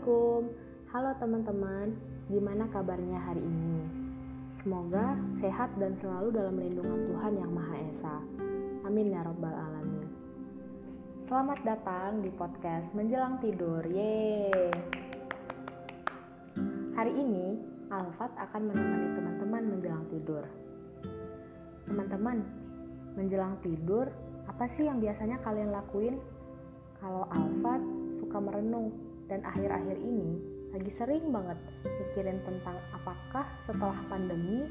Assalamualaikum. Halo teman-teman, gimana kabarnya hari ini? Semoga sehat dan selalu dalam lindungan Tuhan Yang Maha Esa. Amin ya Rabbal 'Alamin. Selamat datang di podcast Menjelang Tidur. Yeay! Hari ini, Alfat akan menemani teman-teman menjelang tidur. Teman-teman, menjelang tidur, apa sih yang biasanya kalian lakuin? Kalau Alfat suka merenung dan akhir-akhir ini lagi sering banget mikirin tentang apakah setelah pandemi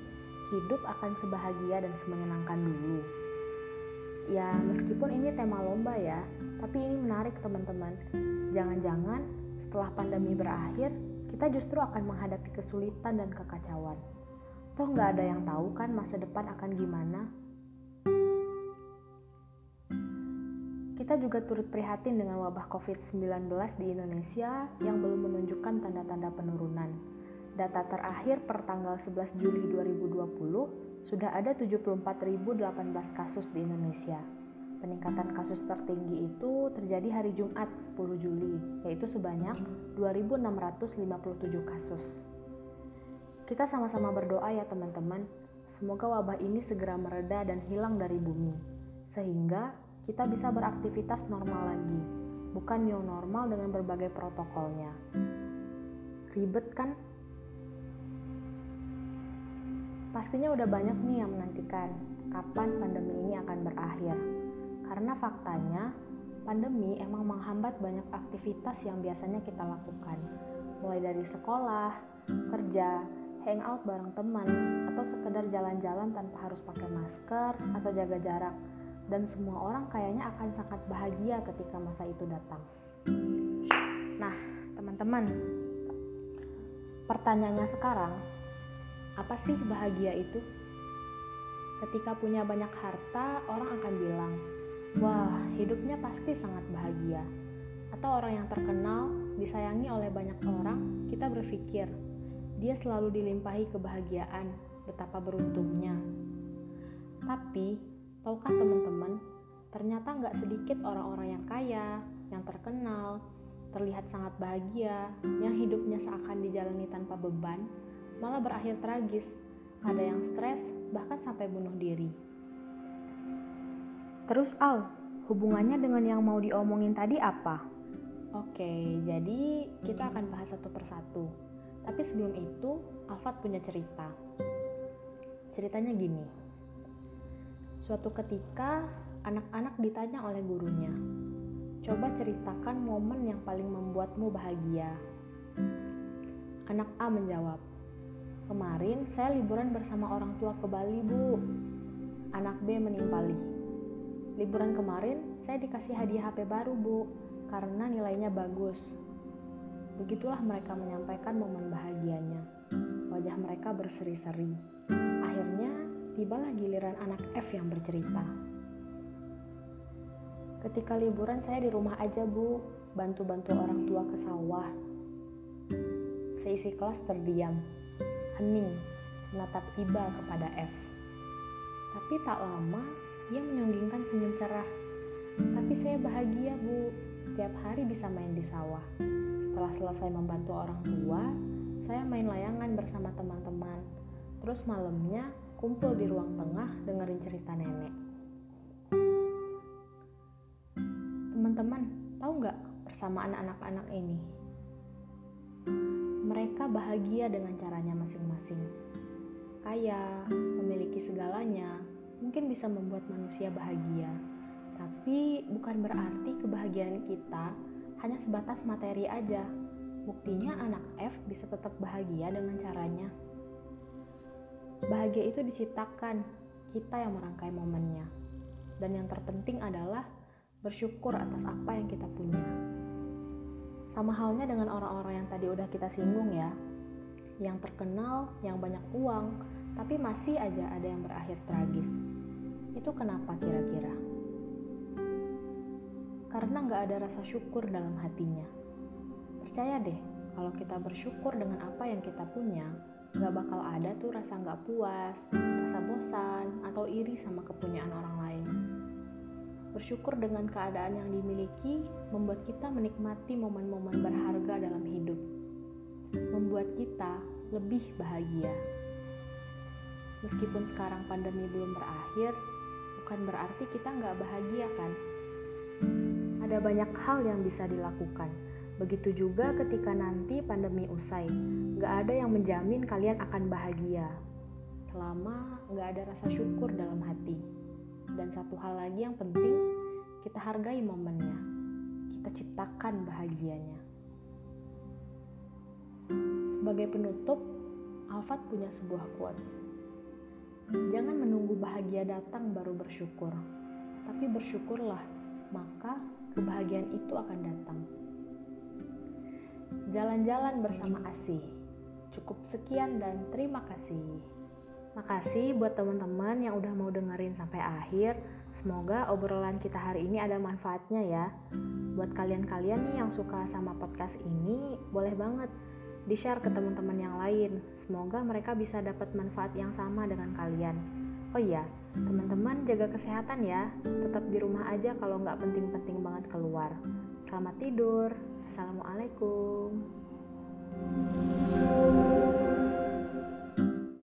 hidup akan sebahagia dan semenyenangkan dulu. Ya, meskipun ini tema lomba ya, tapi ini menarik teman-teman. Jangan-jangan setelah pandemi berakhir, kita justru akan menghadapi kesulitan dan kekacauan. Toh nggak ada yang tahu kan masa depan akan gimana? Kita juga turut prihatin dengan wabah COVID-19 di Indonesia yang belum menunjukkan tanda-tanda penurunan. Data terakhir per tanggal 11 Juli 2020 sudah ada 74.018 kasus di Indonesia. Peningkatan kasus tertinggi itu terjadi hari Jumat 10 Juli, yaitu sebanyak 2.657 kasus. Kita sama-sama berdoa ya teman-teman, semoga wabah ini segera mereda dan hilang dari bumi, sehingga kita bisa beraktivitas normal lagi, bukan new normal dengan berbagai protokolnya. Ribet kan? Pastinya udah banyak nih yang menantikan kapan pandemi ini akan berakhir. Karena faktanya, pandemi emang menghambat banyak aktivitas yang biasanya kita lakukan. Mulai dari sekolah, kerja, hangout bareng teman, atau sekedar jalan-jalan tanpa harus pakai masker atau jaga jarak dan semua orang kayaknya akan sangat bahagia ketika masa itu datang. Nah, teman-teman, pertanyaannya sekarang, apa sih bahagia itu? Ketika punya banyak harta, orang akan bilang, "Wah, hidupnya pasti sangat bahagia." Atau orang yang terkenal, disayangi oleh banyak orang, kita berpikir, dia selalu dilimpahi kebahagiaan, betapa beruntungnya. Tapi, Tahukah teman-teman, ternyata nggak sedikit orang-orang yang kaya, yang terkenal, terlihat sangat bahagia, yang hidupnya seakan dijalani tanpa beban, malah berakhir tragis. Ada yang stres, bahkan sampai bunuh diri. Terus Al, hubungannya dengan yang mau diomongin tadi apa? Oke, jadi kita akan bahas satu persatu. Tapi sebelum itu, Alfat punya cerita. Ceritanya gini. Suatu ketika, anak-anak ditanya oleh gurunya, "Coba ceritakan momen yang paling membuatmu bahagia." Anak A menjawab, "Kemarin saya liburan bersama orang tua ke Bali, Bu." Anak B menimpali, "Liburan kemarin saya dikasih hadiah HP baru, Bu, karena nilainya bagus." Begitulah mereka menyampaikan momen bahagianya. Wajah mereka berseri-seri. Tibalah giliran anak F yang bercerita. Ketika liburan saya di rumah aja bu, bantu-bantu orang tua ke sawah. Seisi kelas terdiam, hening, menatap Iba kepada F. Tapi tak lama, ia menyonggingkan senyum cerah. Tapi saya bahagia bu, setiap hari bisa main di sawah. Setelah selesai membantu orang tua, saya main layangan bersama teman-teman. Terus malamnya kumpul di ruang tengah dengerin cerita nenek. Teman-teman, tahu nggak persamaan anak-anak ini? Mereka bahagia dengan caranya masing-masing. Kaya, memiliki segalanya, mungkin bisa membuat manusia bahagia. Tapi bukan berarti kebahagiaan kita hanya sebatas materi aja. Buktinya anak F bisa tetap bahagia dengan caranya. Bahagia itu diciptakan, kita yang merangkai momennya. Dan yang terpenting adalah bersyukur atas apa yang kita punya. Sama halnya dengan orang-orang yang tadi udah kita singgung ya. Yang terkenal, yang banyak uang, tapi masih aja ada yang berakhir tragis. Itu kenapa kira-kira? Karena nggak ada rasa syukur dalam hatinya. Percaya deh, kalau kita bersyukur dengan apa yang kita punya, gak bakal ada tuh rasa gak puas, rasa bosan, atau iri sama kepunyaan orang lain. Bersyukur dengan keadaan yang dimiliki membuat kita menikmati momen-momen berharga dalam hidup. Membuat kita lebih bahagia. Meskipun sekarang pandemi belum berakhir, bukan berarti kita nggak bahagia kan? Ada banyak hal yang bisa dilakukan. Begitu juga ketika nanti pandemi usai, nggak ada yang menjamin kalian akan bahagia. Selama nggak ada rasa syukur dalam hati. Dan satu hal lagi yang penting, kita hargai momennya. Kita ciptakan bahagianya. Sebagai penutup, Alfat punya sebuah quotes. Jangan menunggu bahagia datang baru bersyukur, tapi bersyukurlah, maka kebahagiaan itu akan datang. Jalan-jalan bersama Asih. Cukup sekian dan terima kasih. Makasih buat teman-teman yang udah mau dengerin sampai akhir. Semoga obrolan kita hari ini ada manfaatnya ya. Buat kalian-kalian nih yang suka sama podcast ini, boleh banget di-share ke teman-teman yang lain. Semoga mereka bisa dapat manfaat yang sama dengan kalian. Oh iya, teman-teman jaga kesehatan ya. Tetap di rumah aja kalau nggak penting-penting banget keluar. Selamat tidur. Assalamualaikum.